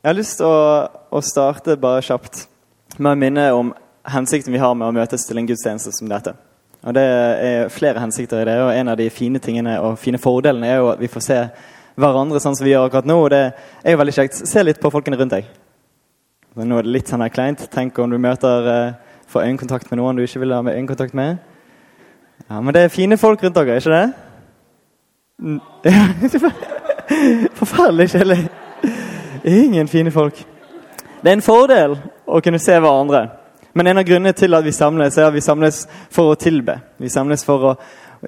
Jeg har lyst til å, å starte bare kjapt med å minne om hensikten vi har med å møtes til en gudstjeneste som dette. Og Det er flere hensikter i det, og en av de fine tingene og fine fordelene er jo at vi får se hverandre sånn som vi gjør akkurat nå. og Det er jo veldig kjekt. Se litt på folkene rundt deg. Men nå er det litt sånn her kleint. Tenk om du møter eh, får øyekontakt med noen du ikke vil ha med øyekontakt med. Ja, Men det er fine folk rundt dere, ikke det? Mm, Forferdelig kjedelig. Ingen fine folk. Det er en fordel å kunne se hverandre. Men en av grunnene til at vi samles, er at vi samles for å tilbe. Vi samles for å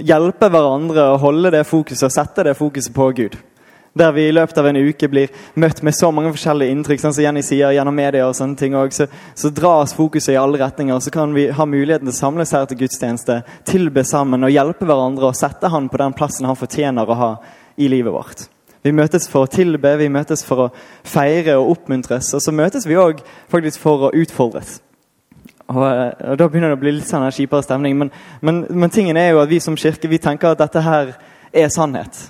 hjelpe hverandre å holde det fokuset og sette det fokuset på Gud. Der vi i løpet av en uke blir møtt med så mange forskjellige inntrykk, sånn som Jenny sier, gjennom media og sånne ting også, så, så dras fokuset i alle retninger. Så kan vi ha muligheten til å samles her til gudstjeneste, tilbe sammen og hjelpe hverandre og sette han på den plassen han fortjener å ha i livet vårt. Vi møtes for å tilbe, vi møtes for å feire og oppmuntres. Og så møtes vi òg faktisk for å utfordres. Og, og, Da begynner det å bli litt sånn kjipere stemning. Men, men, men, tingen er jo at vi som kirke vi tenker at dette her er sannhet.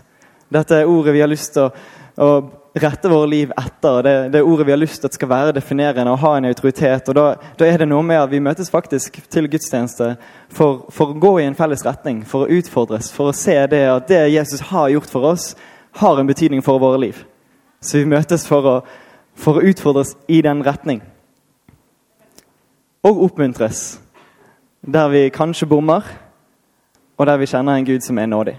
Dette er ordet vi har lyst til å, å rette våre liv etter. Det, det ordet vi har lyst til at skal være definerende og ha en autoritet. og da, da, er det noe med at vi møtes faktisk til gudstjeneste for, for, å gå i en felles retning, for å utfordres, for å se det at det Jesus har gjort for oss, har en betydning for våre liv. Så vi møtes for å, for å utfordres i den retning. Og oppmuntres der vi kanskje bommer, og der vi kjenner en Gud som er nådig.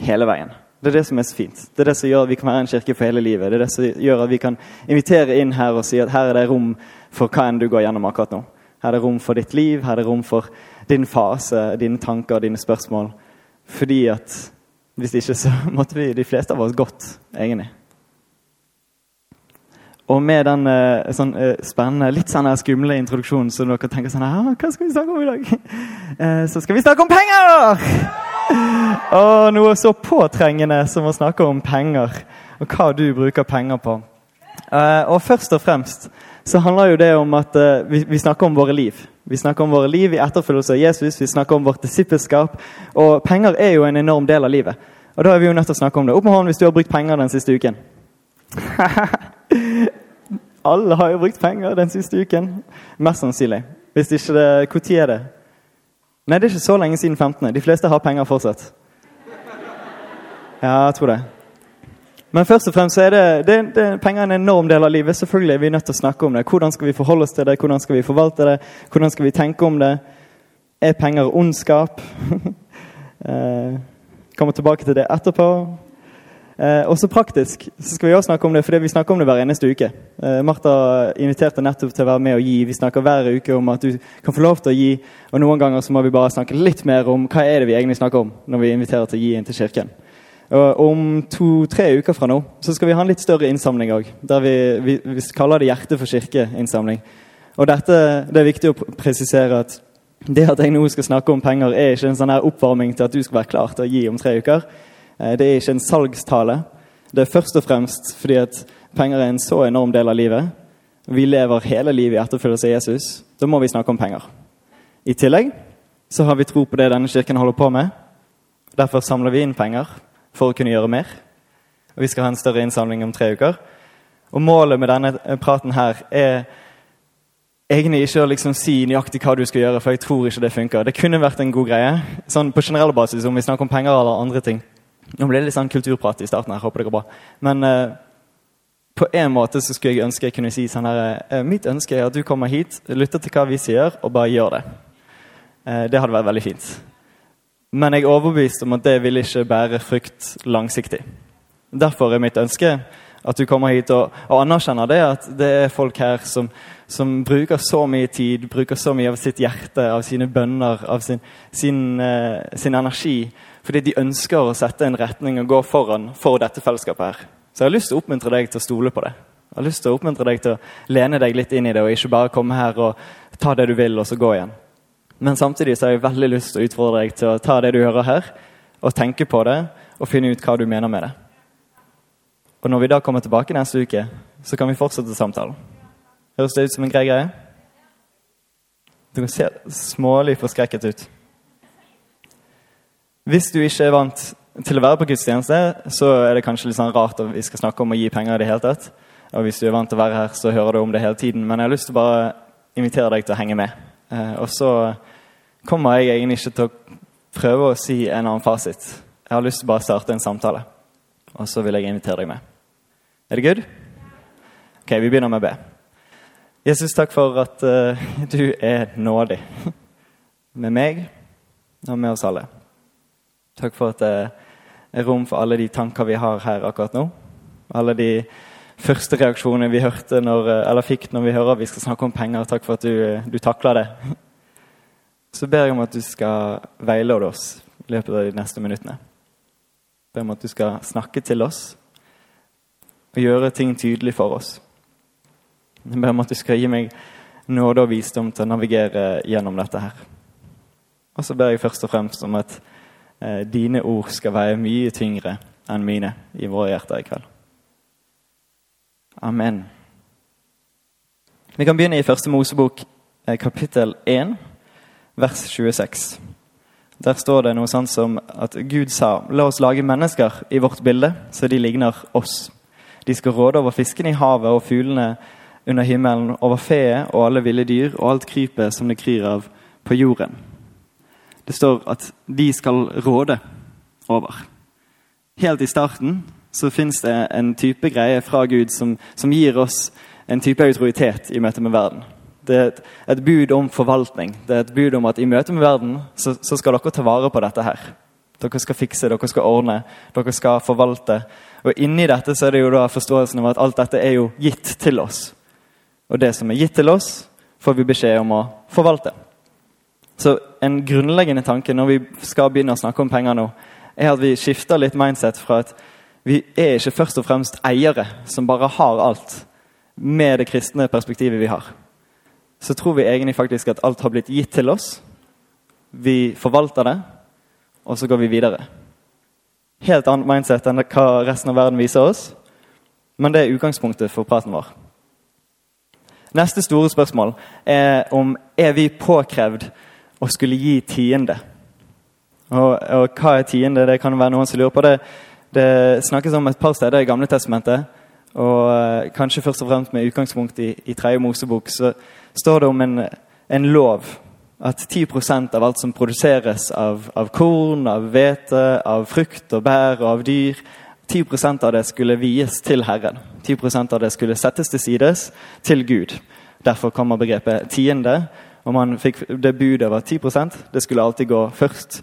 Hele veien. Det er det som er så fint. Det er det som gjør at vi kan være en kirke for hele livet. Det er det som gjør at vi kan invitere inn her og si at her er det rom for hva enn du går gjennom akkurat nå. Her er det rom for ditt liv, her er det rom for din fase, dine tanker, dine spørsmål. Fordi at hvis ikke så måtte vi, de fleste av oss, gått, egentlig. Og med den eh, sånn, eh, spennende, litt sånn skumle introduksjonen, så dere tenker sånn Hva skal vi snakke om i dag? Eh, så skal vi snakke om penger! Og noe så påtrengende som å snakke om penger, og hva du bruker penger på. Eh, og først og fremst så handler jo det om at eh, vi, vi snakker om våre liv. Vi snakker om våre liv i etterfølgelse av Jesus, vi snakker om vårt disippelskap. Og penger er jo en enorm del av livet. Og da er vi jo nødt til å snakke om det. Opp med hånden hvis du har brukt penger den siste uken. Alle har jo brukt penger den siste uken. Mest sannsynlig. Hvis ikke det Når er det? Nei, det er ikke så lenge siden 15. De fleste har penger fortsatt. Ja, jeg tror det. Men først og fremst er det, det, det, penger en enorm del av livet. Selvfølgelig er vi nødt til å snakke om det. Hvordan skal vi forholde oss til det? Hvordan skal vi forvalte det? Hvordan skal vi tenke om det? Er penger ondskap? eh, kommer tilbake til det etterpå. Eh, også praktisk så skal vi også snakke om det, fordi vi snakker om det hver eneste uke. Eh, Martha inviterte nettopp til å være med og gi. Vi snakker hver uke om at du kan få lov til å gi. Og noen ganger så må vi bare snakke litt mer om hva er det vi egentlig snakker om når vi inviterer til å gi inn til kirken. Og om to-tre uker fra nå så skal vi ha en litt større innsamling òg. Vi, vi, vi, kaller det Hjerte for kirke-innsamling. Og dette, Det er viktig å presisere at det at jeg nå skal snakke om penger, er ikke en sånn her oppvarming til at du skal være klar til å gi om tre uker. Eh, det er ikke en salgstale. Det er først og fremst fordi at penger er en så enorm del av livet. Vi lever hele livet i etterfølgelse av Jesus. Da må vi snakke om penger. I tillegg så har vi tro på det denne kirken holder på med. Derfor samler vi inn penger for å kunne gjøre mer. Og Vi skal ha en større innsamling om tre uker. Og Målet med denne praten her er egentlig ikke å liksom si nøyaktig hva du skal gjøre, for jeg tror ikke det funker. Det kunne vært en god greie, sånn på generell basis, om vi snakker om penger eller andre ting. Nå ble det litt sånn kulturprat i starten. her, håper det går bra. Men eh, på en måte så skulle jeg ønske jeg kunne si sånn her uh, Mitt ønske er at du kommer hit, lytter til hva vi sier, og bare gjør det. Uh, det hadde vært veldig fint. Men jeg er overbevist om at det vil ikke bære frukt langsiktig. Derfor er mitt ønske at du kommer hit og, og anerkjenner det at det er folk her som, som, bruker så mye tid, bruker så mye av sitt hjerte, av sine bønner, av sin, sin, uh, sin energi, fordi de ønsker å sette en retning og gå foran for dette fellesskapet her. Så jeg har lyst til å oppmuntre deg til å stole på det. Jeg har lyst til å oppmuntre deg til å lene deg litt inn i det, og ikke bare komme her og ta det du vil, og så gå igjen. Men samtidig så har jeg veldig lyst til å utfordre deg til å ta det du hører her, og tenke på det, og finne ut hva du mener med det. Og når vi da kommer tilbake neste uke, så kan vi fortsette samtalen. Høres det ut som en grei greie? Du kan se smålig forskrekket ut. Hvis du ikke er vant til å være på gudstjeneste, så er det kanskje litt sånn rart at vi skal snakke om å gi penger i det hele tatt. Og hvis du er vant til å være her, så hører du om det hele tiden. Men jeg har lyst til å bare invitere deg til å henge med. Eh, og så kommer jeg egentlig ikke til å prøve å si en annen fasit. Jeg har lyst til å bare starte en samtale. Og så vil jeg invitere deg med. Er det good? Ok, vi begynner med å be. Jesus, takk for at uh, du er nådig med meg og med oss alle. Takk for at det er rom for alle de tanker vi har her akkurat nå. Alle de første reaksjonene vi hørte når, eller fikk når vi hører vi skal snakke om penger. Takk for at du, du takla det. Så ber jeg om at du skal veilede oss i løpet av de neste minuttene. Ber om at du skal snakke til oss og gjøre ting tydelig for oss. Jeg ber om at du skal gi meg nåde og visdom til å navigere gjennom dette her. Og så ber jeg først og fremst om at eh, dine ord skal veie mye tyngre enn mine i våre hjerter i kveld. Amen. Vi kan begynne i Første Mosebok, eh, kapittel 1, vers 26. Der står det noe sånt som at Gud sa, la oss lage mennesker i vårt bilde, så de ligner oss. De skal råde over fiskene i havet og fuglene under himmelen, over feet og alle ville dyr og alt krypet som det kryr av på jorden. Det står at de skal råde over. Helt i starten så fins det en type greie fra Gud som, som, gir oss en type autoritet i møte med verden. Det er et, et, bud om forvaltning. Det er et bud om at i møte med verden så, så skal dere ta vare på dette her. Dere skal fikse, dere skal ordne, dere skal forvalte. Og inni dette så er det jo da forståelsen av at alt dette er jo gitt til oss. Og det som er gitt til oss, får vi beskjed om å forvalte. Så en grunnleggende tanke når vi skal begynne å snakke om penger nå, er at vi skifter litt mindset fra at vi er ikke først og fremst eiere som bare har alt, med det kristne perspektivet vi har. Så tror vi egentlig faktisk at alt har blitt gitt til oss. Vi forvalter det, og så går vi videre. Helt annet mindset enn hva resten av verden viser oss. Men det er utgangspunktet for praten vår. Neste store spørsmål er om er vi påkrevd å skulle gi tiende. Og, og hva er tiende? Det kan være noen som lurer på det. Det snakkes om et par steder i Gamle testamentet, og eh, kanskje først og fremst med utgangspunkt i, i Tredje Mosebok, så står det om en, en lov at 10% av alt som produseres av, av korn, av hvete, av frukt og bær og av dyr 10% av det skulle vies til Herren. 10% av det skulle settes til sides til Gud. Derfor kommer begrepet tiende. Og man fikk det budet var 10% Det skulle alltid gå først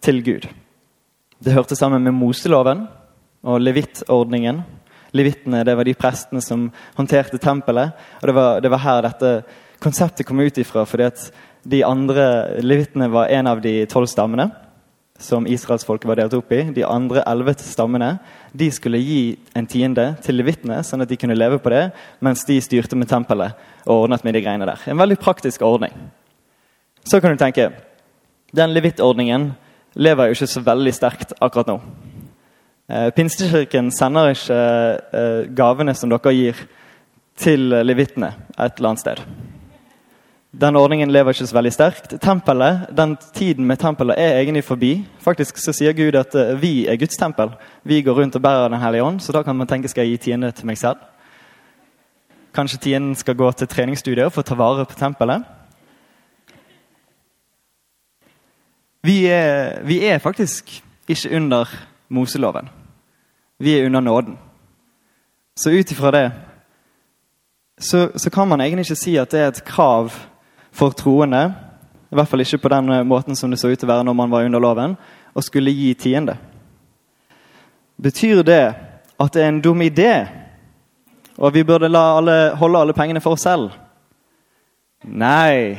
til Gud. Det hørte sammen med Moseloven og levittordningen. Levittene det var de prestene som håndterte tempelet. og Det var, det var her dette konseptet kom ut ifra. fordi at de andre levittene var en av de tolv stammene som israelsfolket var delt opp i. De andre elleve stammene de skulle gi en tiende til levittene, sånn at de kunne leve på det, mens de styrte med tempelet og ordnet med de greiene der. En veldig praktisk ordning. Så kan du tenke den levittordningen lever jo ikke så veldig sterkt akkurat nå. Eh, Pinstekirken sender ikke eh, gavene som dere gir, til levitene et eller annet sted. Den ordningen lever ikke så veldig sterkt. Tempelet, Den tiden med tempelet er egentlig forbi. Faktisk så sier Gud at eh, vi er Guds tempel. Vi går rundt og bærer Den hellige ånd, så da kan man tenke skal jeg gi tiende til meg selv. Kanskje tienden skal gå til treningsstudier for å ta vare på tempelet. Vi er, vi er faktisk ikke under Moseloven. Vi er under nåden. Så ut ifra det så, så, kan man egentlig ikke si at det er et krav for troende, i hvert fall ikke på den måten som det så ut til å være når man var under loven, å skulle gi tiende. Betyr det at det er en dum idé, og vi burde alle, holde alle pengene for oss selv? Nei,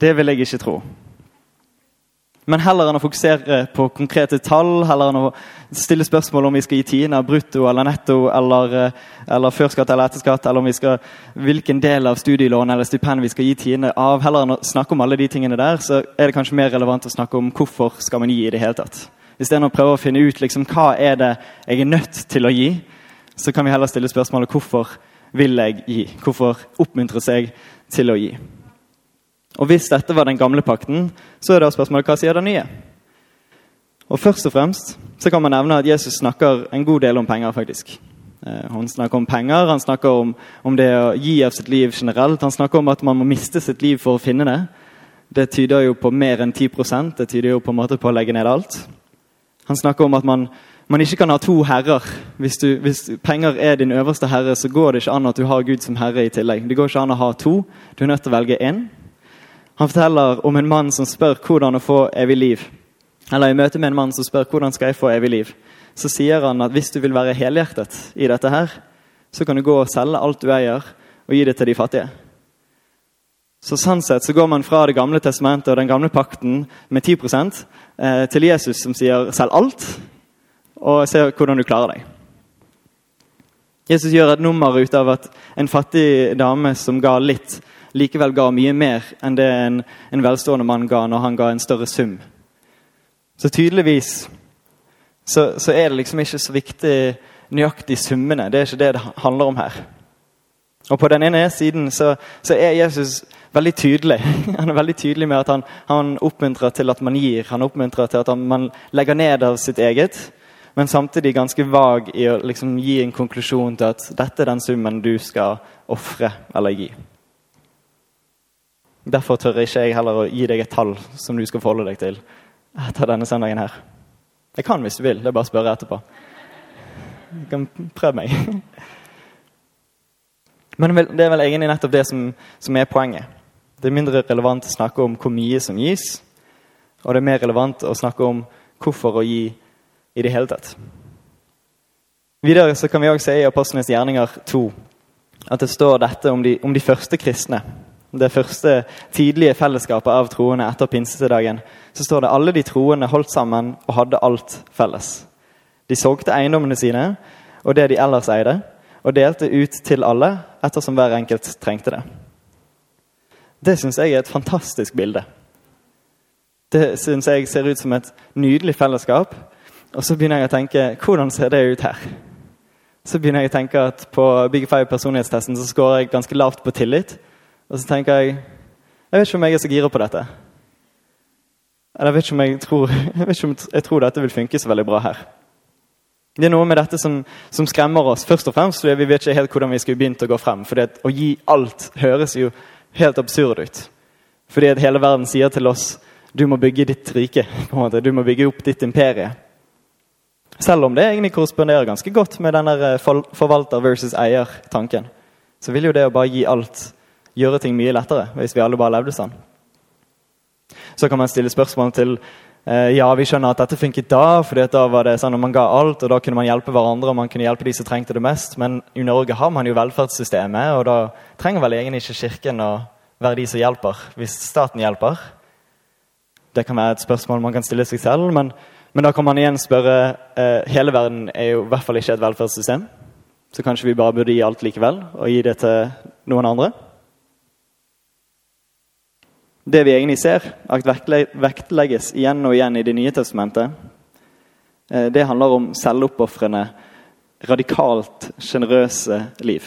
det vil jeg ikke tro. Men heller enn å fokusere på konkrete tall, heller enn å stille spørsmål om vi skal gi tiende brutto eller netto, eller, eh, eller førskatt eller etterskatt, eller skal, hvilken del av studielån eller stipend vi skal gi tiende av, heller enn å snakke om alle de tingene der, så er det kanskje mer relevant å snakke om hvorfor skal man gi i det hele tatt. Istedenfor å prøve å finne ut liksom, hva er det jeg er nødt til å gi, så kan vi heller stille spørsmålet hvorfor vil jeg gi? Hvorfor oppmuntres jeg til å gi? Og Hvis dette var den gamle pakten, så er det spørsmålet hva sier den nye? Og Først og fremst så kan man nevne at Jesus snakker en god del om penger. faktisk. Eh, han snakker om penger, han snakker om, om, det å gi av sitt liv generelt. Han snakker om at man må miste sitt liv for å finne det. Det tyder jo på mer enn 10 Det tyder jo på en måte på å legge ned alt. Han snakker om at man, man ikke kan ha to herrer. Hvis, du, hvis, penger er din øverste herre, så går det ikke an at du har Gud som herre i tillegg. Det går ikke an å ha to. Du er nødt til å velge én. Han forteller om en mann som spør hvordan å få evig liv. Eller i møte med en mann som spør hvordan skal jeg få evig liv. Så sier han at hvis du vil være helhjertet i dette her, så kan du gå og selge alt du eier, og gi det til de fattige. Så sånn sett så går man fra Det gamle testamentet og den gamle pakten med 10 eh, til Jesus som sier 'selg alt', og se hvordan du klarer deg. Jesus gjør et nummer ut av at en fattig dame som ga litt, likevel ga mye mer enn det en, en velstående mann ga når han ga en større sum. Så tydeligvis så, så, er det liksom ikke så viktig nøyaktig summene. Det er ikke det det handler om her. Og På den ene siden så, så er Jesus veldig tydelig. Han er veldig tydelig med at han, han oppmuntrer til at man gir. Han oppmuntrer til at man legger ned av sitt eget. Men samtidig ganske vag i å liksom gi en konklusjon til at dette er den summen du skal ofre eller gi. Derfor tør ikke jeg heller å gi deg et tall som du skal forholde deg til etter denne søndagen her. Jeg kan hvis du vil. Det er bare å spørre etterpå. Du kan prøve meg. Men det er vel egentlig nettopp det som, som, er poenget. Det er mindre relevant å snakke om hvor mye som gis, og det er mer relevant å snakke om hvorfor å gi i det hele tatt. Videre så kan vi også se i Apostlenes gjerninger 2 at det står dette om de, om de første kristne det første tidlige fellesskapet av troende etter pinsedagen, så står det alle de troende holdt sammen og hadde alt felles. De solgte eiendommene sine og det de ellers eide, og delte ut til alle ettersom hver enkelt trengte det. Det syns jeg er et fantastisk bilde. Det syns jeg ser ut som et nydelig fellesskap. Og så begynner jeg å tenke hvordan ser det ut her? Så begynner jeg å tenke at På Big Five personlighetstesten så scorer jeg ganske lavt på tillit. Og så tenker jeg Jeg vet ikke om jeg er så gira på dette. Eller jeg vet ikke om jeg tror, jeg vet ikke om jeg tror dette vil funke så veldig bra her. Det er noe med dette som, som skremmer oss. Først og fremst fordi vi vet ikke helt hvordan vi skulle begynt å gå frem. fordi Å gi alt høres jo helt absurd ut. Fordi at hele verden sier til oss du må bygge ditt rike. på en måte. Du må bygge opp ditt imperie. Selv om det egentlig korresponderer ganske godt med den eh, forvalter versus eier-tanken. Så vil jo det å bare gi alt gjøre ting mye lettere hvis vi alle bare levde sånn. Så kan man stille spørsmål til eh, ja, vi skjønner at dette funket da, fordi da var det sånn at man ga alt, og da kunne man hjelpe hverandre og man kunne hjelpe de som trengte det mest. Men i Norge har man jo velferdssystemet, og da trenger vel egentlig ikke Kirken å være de som hjelper, hvis staten hjelper. Det kan være et spørsmål man kan stille seg selv, men, men da kan man igjen spørre eh, Hele verden er jo i hvert fall ikke et velferdssystem, så kanskje vi bare burde gi alt likevel, og gi det til noen andre det vi egentlig ser, at vektlegges igjen og igjen i Det nye testamentet, eh, det handler om selvoppofrende, radikalt sjenerøse liv.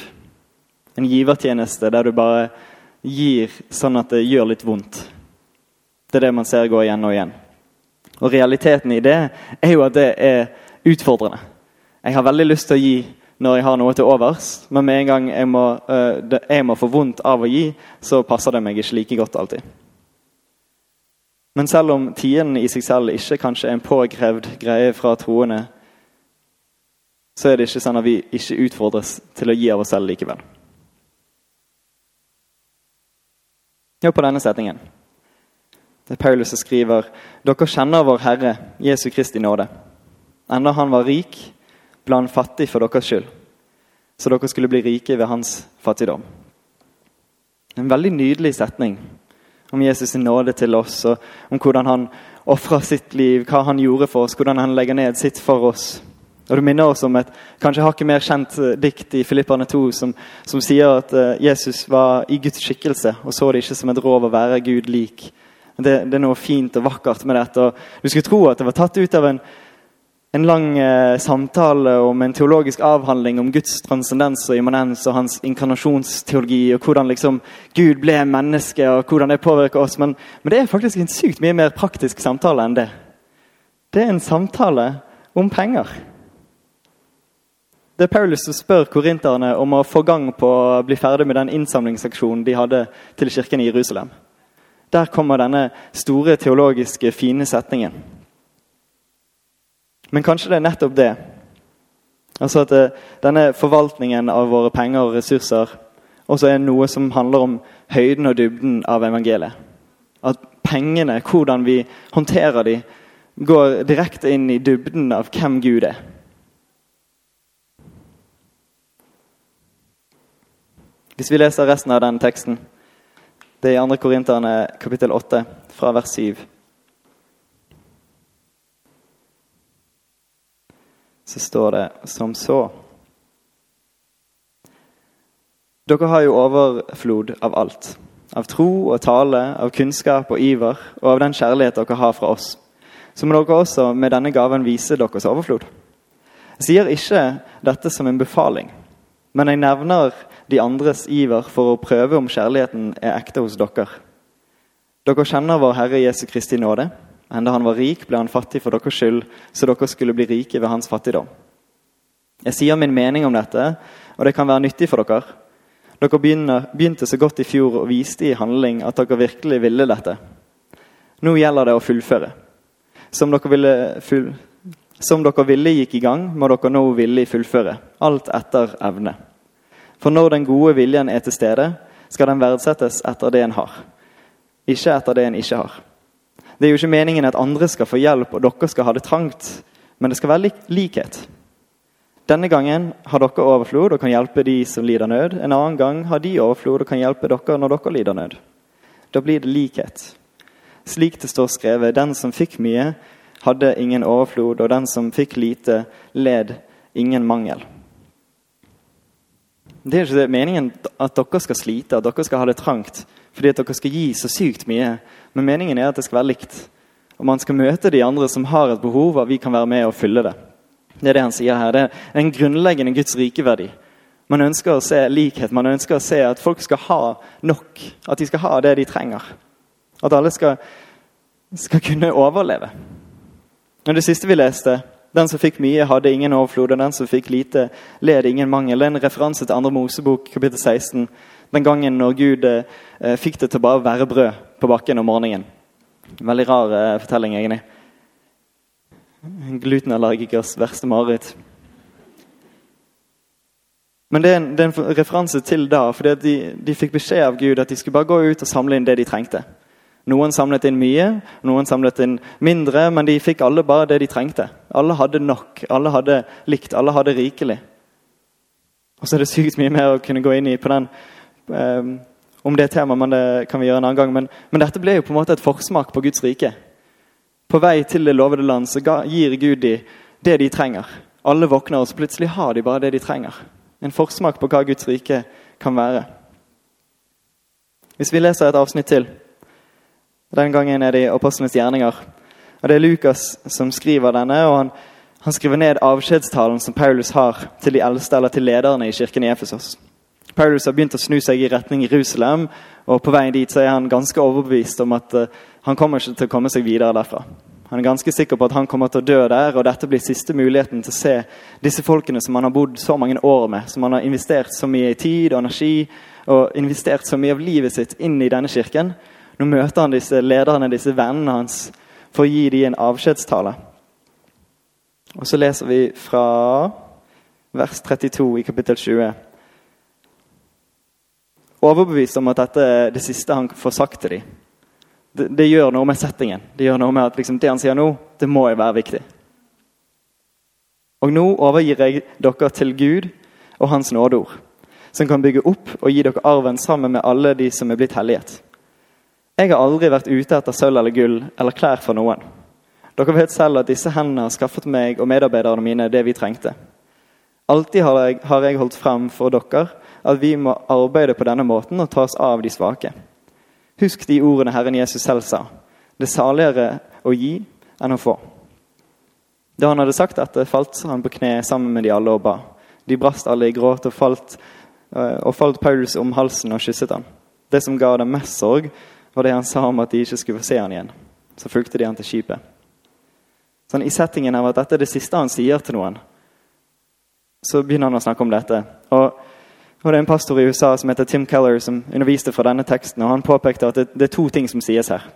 En givertjeneste der du bare gir sånn at det gjør litt vondt. Det er det man ser gå igjen og igjen. Og realiteten i det er jo at det er utfordrende. Jeg har veldig lyst til å gi når jeg har noe til overs, men med en gang jeg må, øh, jeg må få vondt av å gi, så passer det meg ikke like godt alltid. Men selv om tiden i seg selv ikke kanskje er en påkrevd greie fra troende, så er det ikke sånn at vi ikke utfordres til å gi av oss selv likevel. Hør på denne setningen. Det er Paulus som skriver Dere kjenner vår Herre, Jesu Kristi nåde. Enda han var rik, ble han fattig for deres skyld, så dere skulle bli rike ved hans fattigdom. En veldig nydelig setning om Jesus' nåde til oss, og om hvordan han ofra sitt liv, hva han gjorde for oss, hvordan han legger ned sitt for oss. Og Det minner oss om et kanskje hakket mer kjent eh, dikt i Filippane 2 som, som, sier at uh, Jesus var i Guds skikkelse og så det ikke som et rov å være Gud lik. Det, det, er noe fint og vakkert med dette. og Du skulle tro at det var tatt ut av en, en lang uh, samtale om en teologisk avhandling om Guds transcendens og immanens og hans inkarnasjonsteologi og hvordan liksom Gud ble menneske og hvordan det påvirker oss. Men, men det er faktisk en sykt mye mer praktisk samtale enn det. Det er en samtale om penger. Det er Paulus som spør korinterne om å få gang på å bli ferdig med den innsamlingsaksjonen de hadde til kirken i Jerusalem. Der kommer denne store teologiske, fine setningen. Men kanskje det er nettopp det. Altså at eh, denne forvaltningen av våre penger og ressurser også er noe som handler om høyden og dybden av evangeliet. At pengene, hvordan vi håndterer dem, går direkte inn i dybden av hvem Gud er. Hvis vi leser resten av den teksten, det er i 2. Korinterne kapittel 8, fra vers 7. Så står det som så. Dere har jo overflod av alt. Av tro og tale, av kunnskap og iver, og av den kjærlighet dere har fra oss. Så må dere også med denne gaven vise deres overflod. Jeg sier ikke dette som en befaling, men jeg nevner de andres iver for å prøve om kjærligheten er ekte hos dere. Dere kjenner vår Herre Jesu Kristi nåde. Enda han var rik, ble han fattig for deres skyld, så dere skulle bli rike ved hans fattigdom. Jeg sier min mening om dette, og det kan være nyttig for dere. Dere begynte så godt i fjor og viste i handling at dere virkelig ville dette. Nå gjelder det å fullføre. Som dere ville, full... Som dere ville gikk i gang, må dere nå villig fullføre. Alt etter evne. For når den gode viljen er til stede, skal den verdsettes etter det en har, ikke etter det en ikke har. Det er jo ikke meningen at andre skal få hjelp og dere skal ha det trangt, men det skal være likhet. Denne gangen har dere overflod og kan hjelpe de som lider nød. En annen gang har de overflod og kan hjelpe dere når dere lider nød. Da blir det likhet. Slik det står skrevet, den som fikk mye, hadde ingen overflod, og den som fikk lite, led ingen mangel. Det er ikke meningen at dere skal slite, at dere skal ha det trangt fordi at dere skal gi så sykt mye. Men meningen er at det skal være likt. Og man skal møte de andre som har et behov, og vi kan være med og fylle det. Det er det han sier her. Det er en grunnleggende Guds rikeverdi. Man ønsker å se likhet. Man ønsker å se at folk skal ha nok. At de skal ha det de trenger. At alle skal, skal kunne overleve. Og Det siste vi leste, den som fikk mye, hadde ingen overflod, og den som fikk lite, led ingen mangel. Det er en referanse til andre Mosebok, kapittel 16. Den gangen når Gud eh, fikk det til bare å være brød på bakken om morgenen. Veldig rar eh, fortelling, egentlig. Glutenallergikers verste mareritt. Men det er, en, det er, en, referanse til da, fordi de, de fikk beskjed av Gud at de skulle bare gå ut og samle inn det de trengte. Noen samlet inn mye, noen samlet inn mindre, men de fikk alle bare det de trengte. Alle hadde nok, alle hadde likt, alle hadde rikelig. Og så er det sykt mye mer å kunne gå inn i på den om det temaet, men det kan vi gjøre en annen gang. Men, men, dette ble jo på en måte et forsmak på Guds rike. På vei til det lovede land så gir Gud dem det de trenger. Alle våkner, og så plutselig har de bare det de trenger. En forsmak på hva Guds rike kan være. Hvis vi leser et avsnitt til den gangen er det i Apostlenes gjerninger. Og Det er Lukas som skriver denne. og han, han skriver ned avskjedstalen som Paulus har til de eldste eller til lederne i kirken i Efesos. Paulus har begynt å snu seg i retning Jerusalem, og på veien dit så er han ganske overbevist om at uh, han kommer ikke til å komme seg videre derfra. Han er ganske sikker på at han kommer til å dø der, og dette blir siste muligheten til å se disse folkene som han har bodd så mange år med, som han har investert så mye i tid og energi og investert så mye av livet sitt inn i denne kirken. Nå møter han disse lederne, disse vennene hans, for å gi dem en avskjedstale. Og så leser vi fra vers 32 i kapittel 20. Overbevist om at dette er det siste han får sagt til dem. Det, det gjør noe med settingen. Det gjør noe med at liksom, det han sier nå, det må jo være viktig. Og nå overgir jeg dere til Gud og Hans nådeord, som kan bygge opp og gi dere arven sammen med alle de som er blitt helliget. Jeg har aldri vært ute etter sølv eller gull eller klær for noen. Dere vet selv at disse hendene har skaffet meg og medarbeiderne mine det vi trengte. Alltid har har jeg holdt frem for dere at vi må arbeide på denne måten og ta oss av de svake. Husk de ordene Herren Jesus selv sa. Det er saligere å gi enn å få. Da han hadde sagt dette, falt han på kne sammen med de alle og ba. De brast alle i gråt og falt, eh, og falt Paulus om halsen og kysset han. Det som ga dem mest sorg, var det han sa om at de ikke skulle få se han igjen. Så fulgte de han til skipet. Sånn, I settingen av at dette er det siste han sier til noen, så begynner han å snakke om dette. Og, og Det er en pastor i USA som heter Tim Keller, som underviste fra denne teksten. og Han påpekte at det, det er to ting som sies her.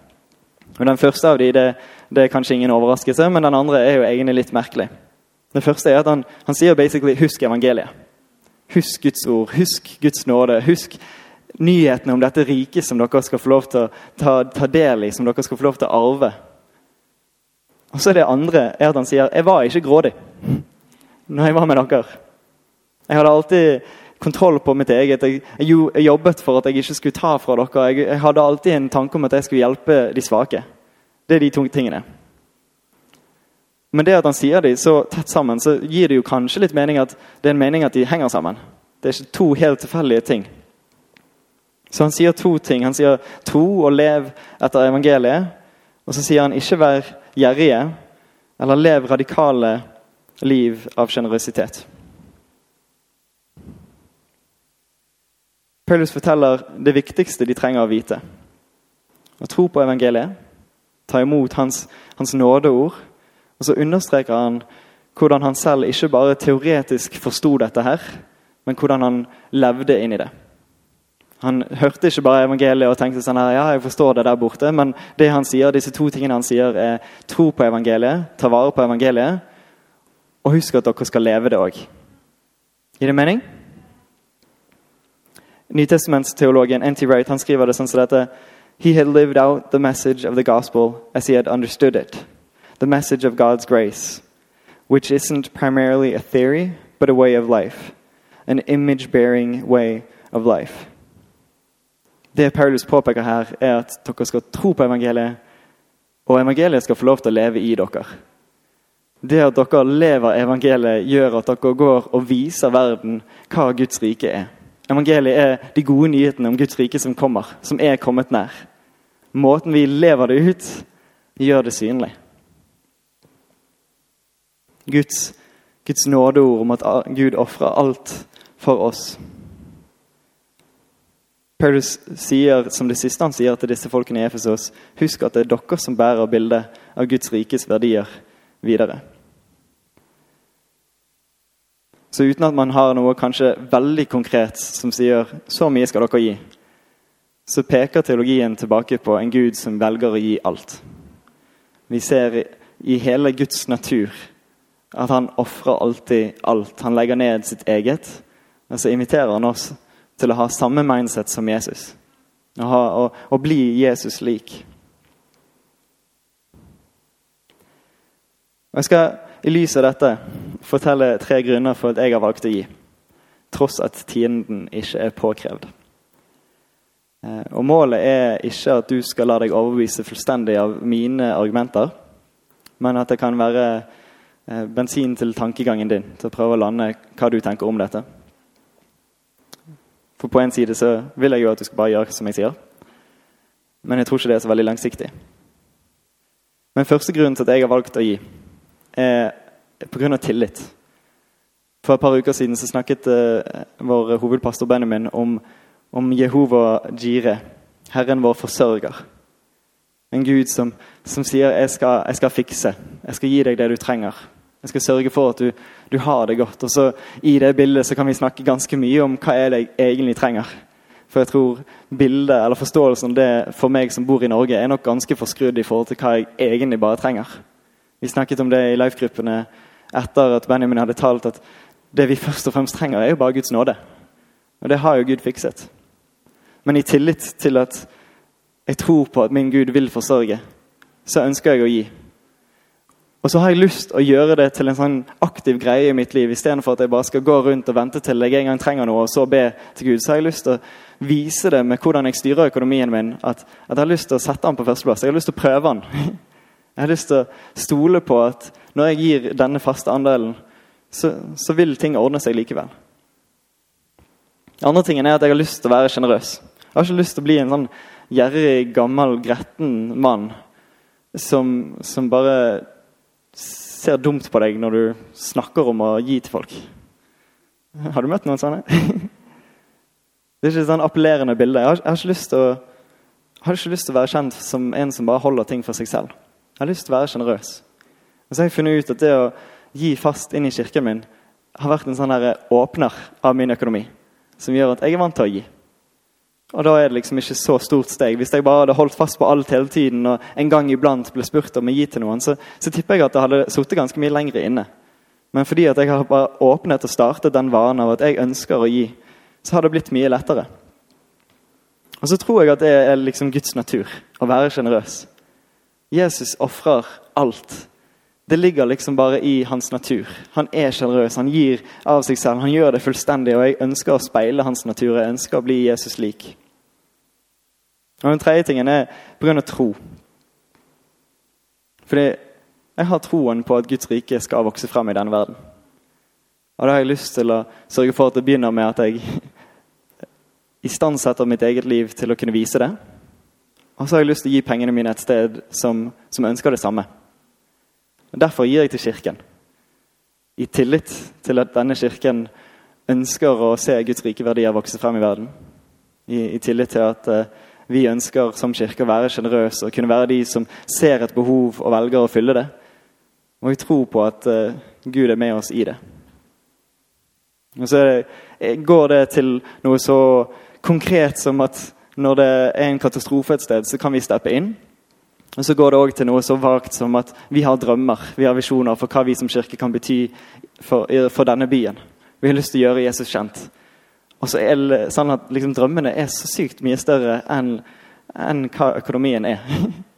Og Den første av de, det, det, er kanskje ingen overraskelse, men den andre er jo egentlig litt merkelig. Det første er at han, han sier basically 'husk evangeliet'. Husk Guds ord, husk Guds nåde. Husk nyhetene om dette riket som dere skal få lov til å ta, ta del i, som dere skal få lov til å arve. Og så er det andre er at han sier 'jeg var ikke grådig' når jeg var med dere. Jeg hadde alltid kontroll på mitt eget. Jeg, jeg jobbet for at jeg ikke skulle ta fra dere. Jeg, jeg, hadde alltid en tanke om at jeg skulle hjelpe de svake. Det er de to tingene. Men det at han sier de så tett sammen, så gir det jo kanskje litt mening at det er en mening at de henger sammen. Det er ikke to helt tilfeldige ting. Så han sier to ting. Han sier tro og lev etter evangeliet. Og så sier han ikke vær gjerrige, eller lev radikale liv av sjenerøsitet. Paulus forteller det viktigste de trenger å vite. Å tro på evangeliet, ta imot hans, hans nådeord. Og så understreker han hvordan han selv ikke bare teoretisk forsto dette, her, men hvordan han levde inn i det. Han hørte ikke bare evangeliet og tenkte sånn her, ja, jeg forstår det der borte, men det han sier, disse to tingene han sier, er tro på evangeliet, ta vare på evangeliet, og husk at dere skal leve det òg. Gir det mening? Nytestamentsteologen N.T. Wright han skriver det sånn som dette. He had lived out the message of the gospel as he had understood it. The message of God's grace, which isn't primarily a theory, but a way of life. An image-bearing way of life. Det Paulus påpeker her, er at dere skal tro på evangeliet, og evangeliet skal få lov til å leve i dere. Det at dere lever evangeliet, gjør at dere går og viser verden hva Guds rike er. Evangeliet er de gode nyhetene om Guds rike som kommer, som er kommet nær. Måten vi lever det ut, gjør det synlig. Guds, Guds nådeord om at Gud ofrer alt for oss. Paulus sier som det siste han sier til disse folkene i Efesos, husk at det er dere som bærer bildet av Guds rikes verdier videre. Så uten at man har noe kanskje veldig konkret som sier så mye skal dere gi, så peker teologien tilbake på en Gud som velger å gi alt. Vi ser i hele Guds natur at han ofrer alltid alt. Han legger ned sitt eget, og så inviterer han oss til å ha samme mindset som Jesus. Å, ha, å, å bli Jesus lik. Og Jeg skal i lys av dette fortelle tre grunner for at jeg har valgt å gi. Tross at tienden ikke er påkrevd. Eh, og Målet er ikke at du skal la deg overbevise fullstendig av mine argumenter, men at det kan være eh, bensin til tankegangen din til å prøve å lande hva du tenker om dette. For på en side så vil jeg jo at du skal bare gjøre som jeg sier. Men jeg tror ikke det er så veldig langsiktig. Men første grunnen til at jeg har valgt å gi, er pga. tillit. For et par uker siden så snakket eh, vår hovedpastor Benjamin om, om Jehova Jire, Herren vår forsørger. En Gud som, som sier jeg skal, 'jeg skal fikse', 'jeg skal gi deg det du trenger'. Jeg skal sørge for at du, du, har det godt. Og så I det bildet så kan vi snakke ganske mye om hva er det jeg egentlig trenger. For jeg tror bildet, eller forståelsen av det for meg som bor i Norge, er nok ganske forskrudd i forhold til hva jeg egentlig bare trenger. Vi snakket om det i life-gruppene etter at Benjamin hadde talt at det vi først og fremst trenger, er jo bare Guds nåde. Og det har jo Gud fikset. Men i tillit til at jeg tror på at min Gud vil forsørge, så ønsker jeg å gi. Og så har jeg lyst til å gjøre det til en sånn aktiv greie i mitt liv. Istedenfor at jeg bare skal gå rundt og vente til jeg en gang trenger noe, og så be til Gud. Så har jeg lyst til å vise det med hvordan jeg styrer økonomien min. At, at jeg har lyst til å sette den på førsteplass. Jeg har lyst til å prøve den. Jeg har lyst til å stole på at når jeg gir denne faste andelen, så, så vil ting ordne seg likevel. Andre tingen er at jeg har lyst til å være sjenerøs. Jeg har ikke lyst til å bli en sånn gjerrig, gammel, gretten mann som, som bare ser dumt på deg når du snakker om å gi til folk. Har du møtt noen sånne? Det er ikke et sånn appellerende bilde. Jeg har, jeg har, ikke lyst til å, har ikke lyst til å være kjent som en som bare holder ting for seg selv. Jeg har lyst til å være sjenerøs. Og så har jeg funnet ut at det å gi fast inn i kirken min har vært en sånn åpner av min økonomi. Som gjør at jeg er vant til å gi. Og da er det liksom ikke så stort steg. Hvis jeg bare hadde holdt fast på alt hele tiden og en gang iblant ble spurt om å gi til noen, så, så tipper jeg at det hadde sittet ganske mye lenger inne. Men fordi at jeg har bare åpnet og startet den vanen av at jeg ønsker å gi, så har det blitt mye lettere. Og så tror jeg at det er liksom Guds natur å være sjenerøs. Jesus ofrer alt. Det ligger liksom bare i hans natur. Han er sjenerøs, han gir av seg selv. Han gjør det fullstendig, og jeg ønsker å speile hans natur. Jeg ønsker å bli Jesus lik. Og Den tredje tingen er pga. tro. Fordi jeg har troen på at Guds rike skal vokse frem i denne verden. Og da har jeg lyst til å sørge for at det begynner med at jeg istandsetter mitt eget liv til å kunne vise det. Og så har jeg lyst til å gi pengene mine et sted som, som ønsker det samme. Og Derfor gir jeg til Kirken. I tillit til at denne kirken ønsker å se Guds rike verdier vokse frem i verden. I, i tillit til at uh, vi ønsker som kirke å være sjenerøse og kunne være de som ser et behov og velger å fylle det. Og vi tror på at uh, Gud er med oss i det. Og så det, går det til noe så konkret som at når det er en katastrofe et sted, så kan vi steppe inn. Og så går det òg til noe så vagt som at vi har drømmer, vi har visjoner for hva vi som kirke kan bety for, for denne byen. Vi har lyst til å gjøre Jesus kjent. Og så er det sånn at liksom, drømmene er så sykt mye større enn, enn hva økonomien er.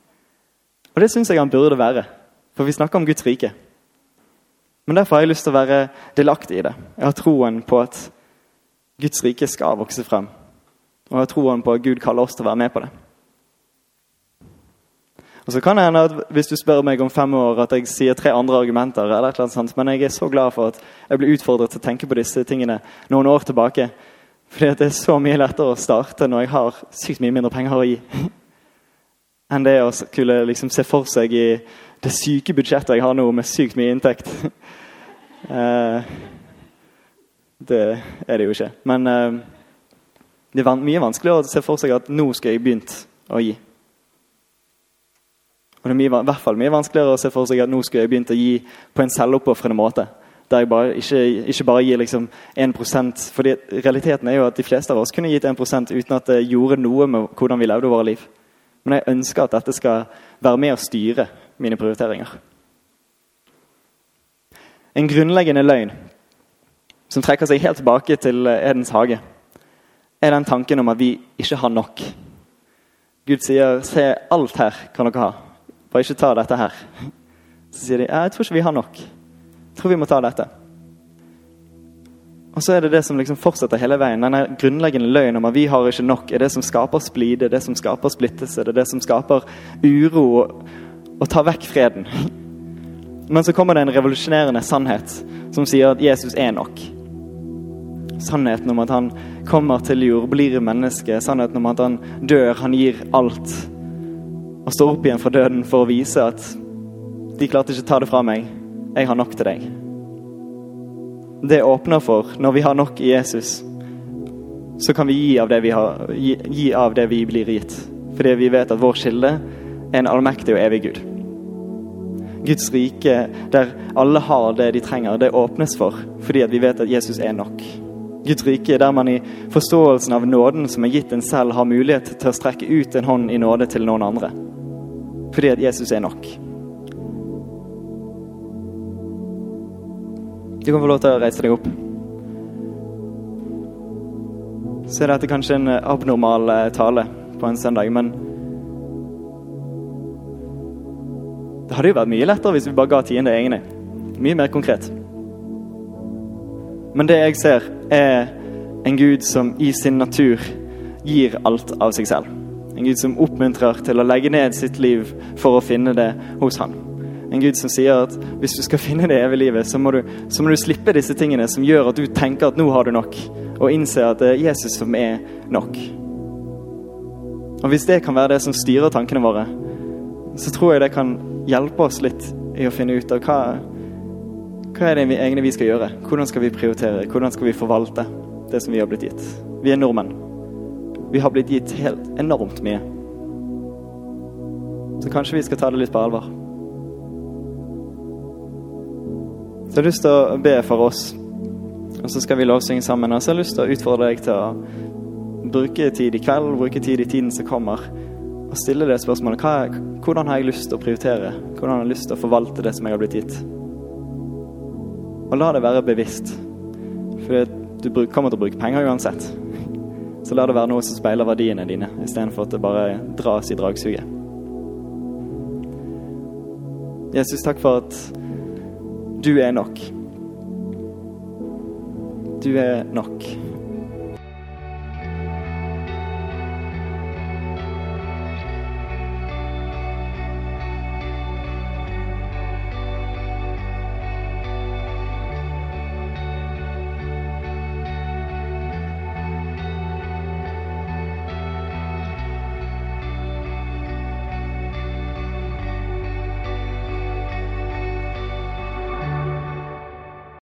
og det syns jeg han burde være, for vi snakker om Guds rike. Men derfor har jeg lyst til å være delaktig i det. Jeg har troen på at Guds rike skal vokse frem. Og jeg har troen på at Gud kaller oss til å være med på det. Og så kan det hende at Hvis du spør meg om fem år at jeg sier tre andre argumenter, eller annet sånt, men jeg er så glad for at jeg ble utfordret til å tenke på disse tingene noen år tilbake. Fordi det er så mye lettere å starte når jeg har sykt mye mindre penger å gi. Enn det å skulle liksom se for seg i det syke budsjettet jeg har nå, med sykt mye inntekt. Eh, det er det jo ikke. Men eh, det er mye vanskeligere å se for seg at nå skal jeg begynt å gi. Og det er mye, i hvert fall mye vanskeligere å se for seg at nå skal jeg begynt å gi på en selvoppofrende måte. Der jeg bare, ikke, ikke, bare gir liksom 1% fordi Realiteten er jo at de fleste av oss kunne gitt 1 uten at det gjorde noe med hvordan vi levde våre liv. Men jeg ønsker at dette skal være med å styre mine prioriteringer. En grunnleggende løgn som trekker seg helt tilbake til Edens hage, er den tanken om at vi ikke har nok. Gud sier 'se, alt her kan dere ha, bare ikke ta dette her'. Så sier de 'jeg tror ikke vi har nok' Jeg tror vi må ta dette. Og så er det det som liksom fortsetter hele veien. Denne grunnleggende løgnen om at vi har ikke nok, er det som skaper splide, det som skaper splittelse, det det som skaper uro og, og tar vekk freden. Men så kommer det en revolusjonerende sannhet som sier at Jesus er nok. Sannheten om at han kommer til jord, blir menneske. Sannheten om at han dør, han gir alt. Og står opp igjen fra døden for å vise at de klarte ikke å ta det fra meg. 'Jeg har nok til deg'. Det åpner for, når vi har nok i Jesus, så kan vi gi av det vi, har, gi, gi av det vi blir gitt. Fordi vi vet at vår kilde er en allmektig og evig Gud. Guds rike, der alle har det de trenger, det åpnes for fordi at vi vet at Jesus er nok. Guds rike, der man i forståelsen av nåden som er gitt en selv, har mulighet til å strekke ut en hånd i nåde til noen andre. Fordi at Jesus er nok. Du kan få lov til å reise deg opp. Så er dette kanskje en abnormal eh, tale på en søndag, men Det hadde jo vært mye lettere hvis vi bare ga tiende egne. Mye mer konkret. Men det jeg ser, er en Gud som i sin natur gir alt av seg selv. En Gud som oppmuntrer til å legge ned sitt liv for å finne det hos Han. En Gud som sier at hvis du skal finne det evige livet, så må, du, så må du slippe disse tingene som gjør at du tenker at nå har du nok, og innse at det er Jesus som er nok. Og Hvis det kan være det som styrer tankene våre, så tror jeg det kan hjelpe oss litt i å finne ut av hva, hva er det egentlig vi skal gjøre. Hvordan skal vi prioritere? Hvordan skal vi forvalte det som vi har blitt gitt? Vi er nordmenn. Vi har blitt gitt helt enormt mye. Så kanskje vi skal ta det litt på alvor. Så jeg har lyst til å be for oss, og så skal vi lovsynge sammen. Og så har jeg lyst til å utfordre deg til å bruke tid i kveld, bruke tid i tiden som kommer, og stille det spørsmålet hva, hvordan har jeg lyst til å prioritere? Hvordan har jeg lyst til å forvalte det som jeg har blitt gitt? Og la det være bevisst. For du kommer til å bruke penger uansett. Så la det være noe som speiler verdiene dine, istedenfor at det bare dras i dragsuget. Jesus, takk for at du er nok. Du er nok.